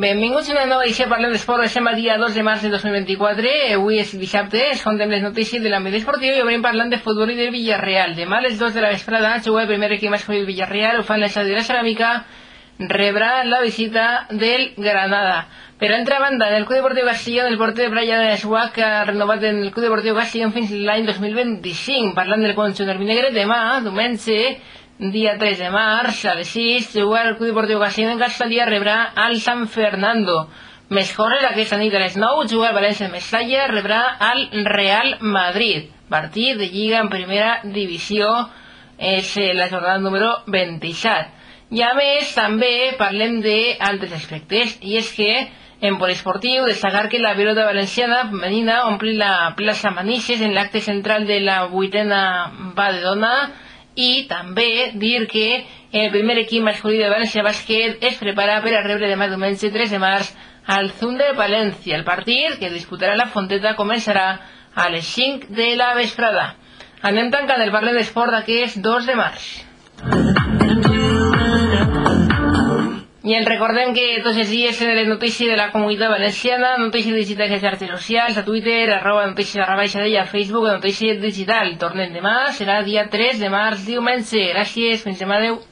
Benvinguts a una nova edició Parlem d'Esport. Estem el dia 2 de març de 2024. Avui és dissabte, es contem les notícies de l'àmbit esportiu i obrim parlant de futbol i del Villarreal. Demà a les 2 de la vesprada juga el primer equip masculí del Villarreal, ho fan l'estadi de la Ceràmica, rebrà la visita del Granada. Per altra banda, en el Club Deportiu Castellón, el porter Brian Eswag ha renovat en el Club Deportiu Castellón fins l'any 2025. Parlant del conjunt del Vinegre, demà, diumenge, dia 3 de març, a les 6, jugar el Club Deportiu Castellón en Castellà rebrà al San Fernando. Més coses, aquesta nit a les 9, jugar el València Mestalla, rebrà al Real Madrid. Partit de Lliga en primera divisió, és eh, la jornada número 27. I a més, també parlem d'altres aspectes, i és que en poliesportiu, destacar que la pilota valenciana femenina ompli la plaça Manises en l'acte central de la vuitena va de dona, i també dir que el primer equip masculí de València Bàsquet es prepara per a rebre demà diumenge 3 de març al Zunde de València. El partit que disputarà la Fonteta començarà a les 5 de la vesprada. Anem tancant el parle d'esport d'aquest 2 de març. I ens recordem que tots els dies en les notícies de la comunitat valenciana, notícies digitals a xarxes socials, a Twitter, arroba notícies arroba d'ella, a Facebook, notícies digital. Tornem demà, serà dia 3 de març, diumenge. Gràcies, fins demà, adeu.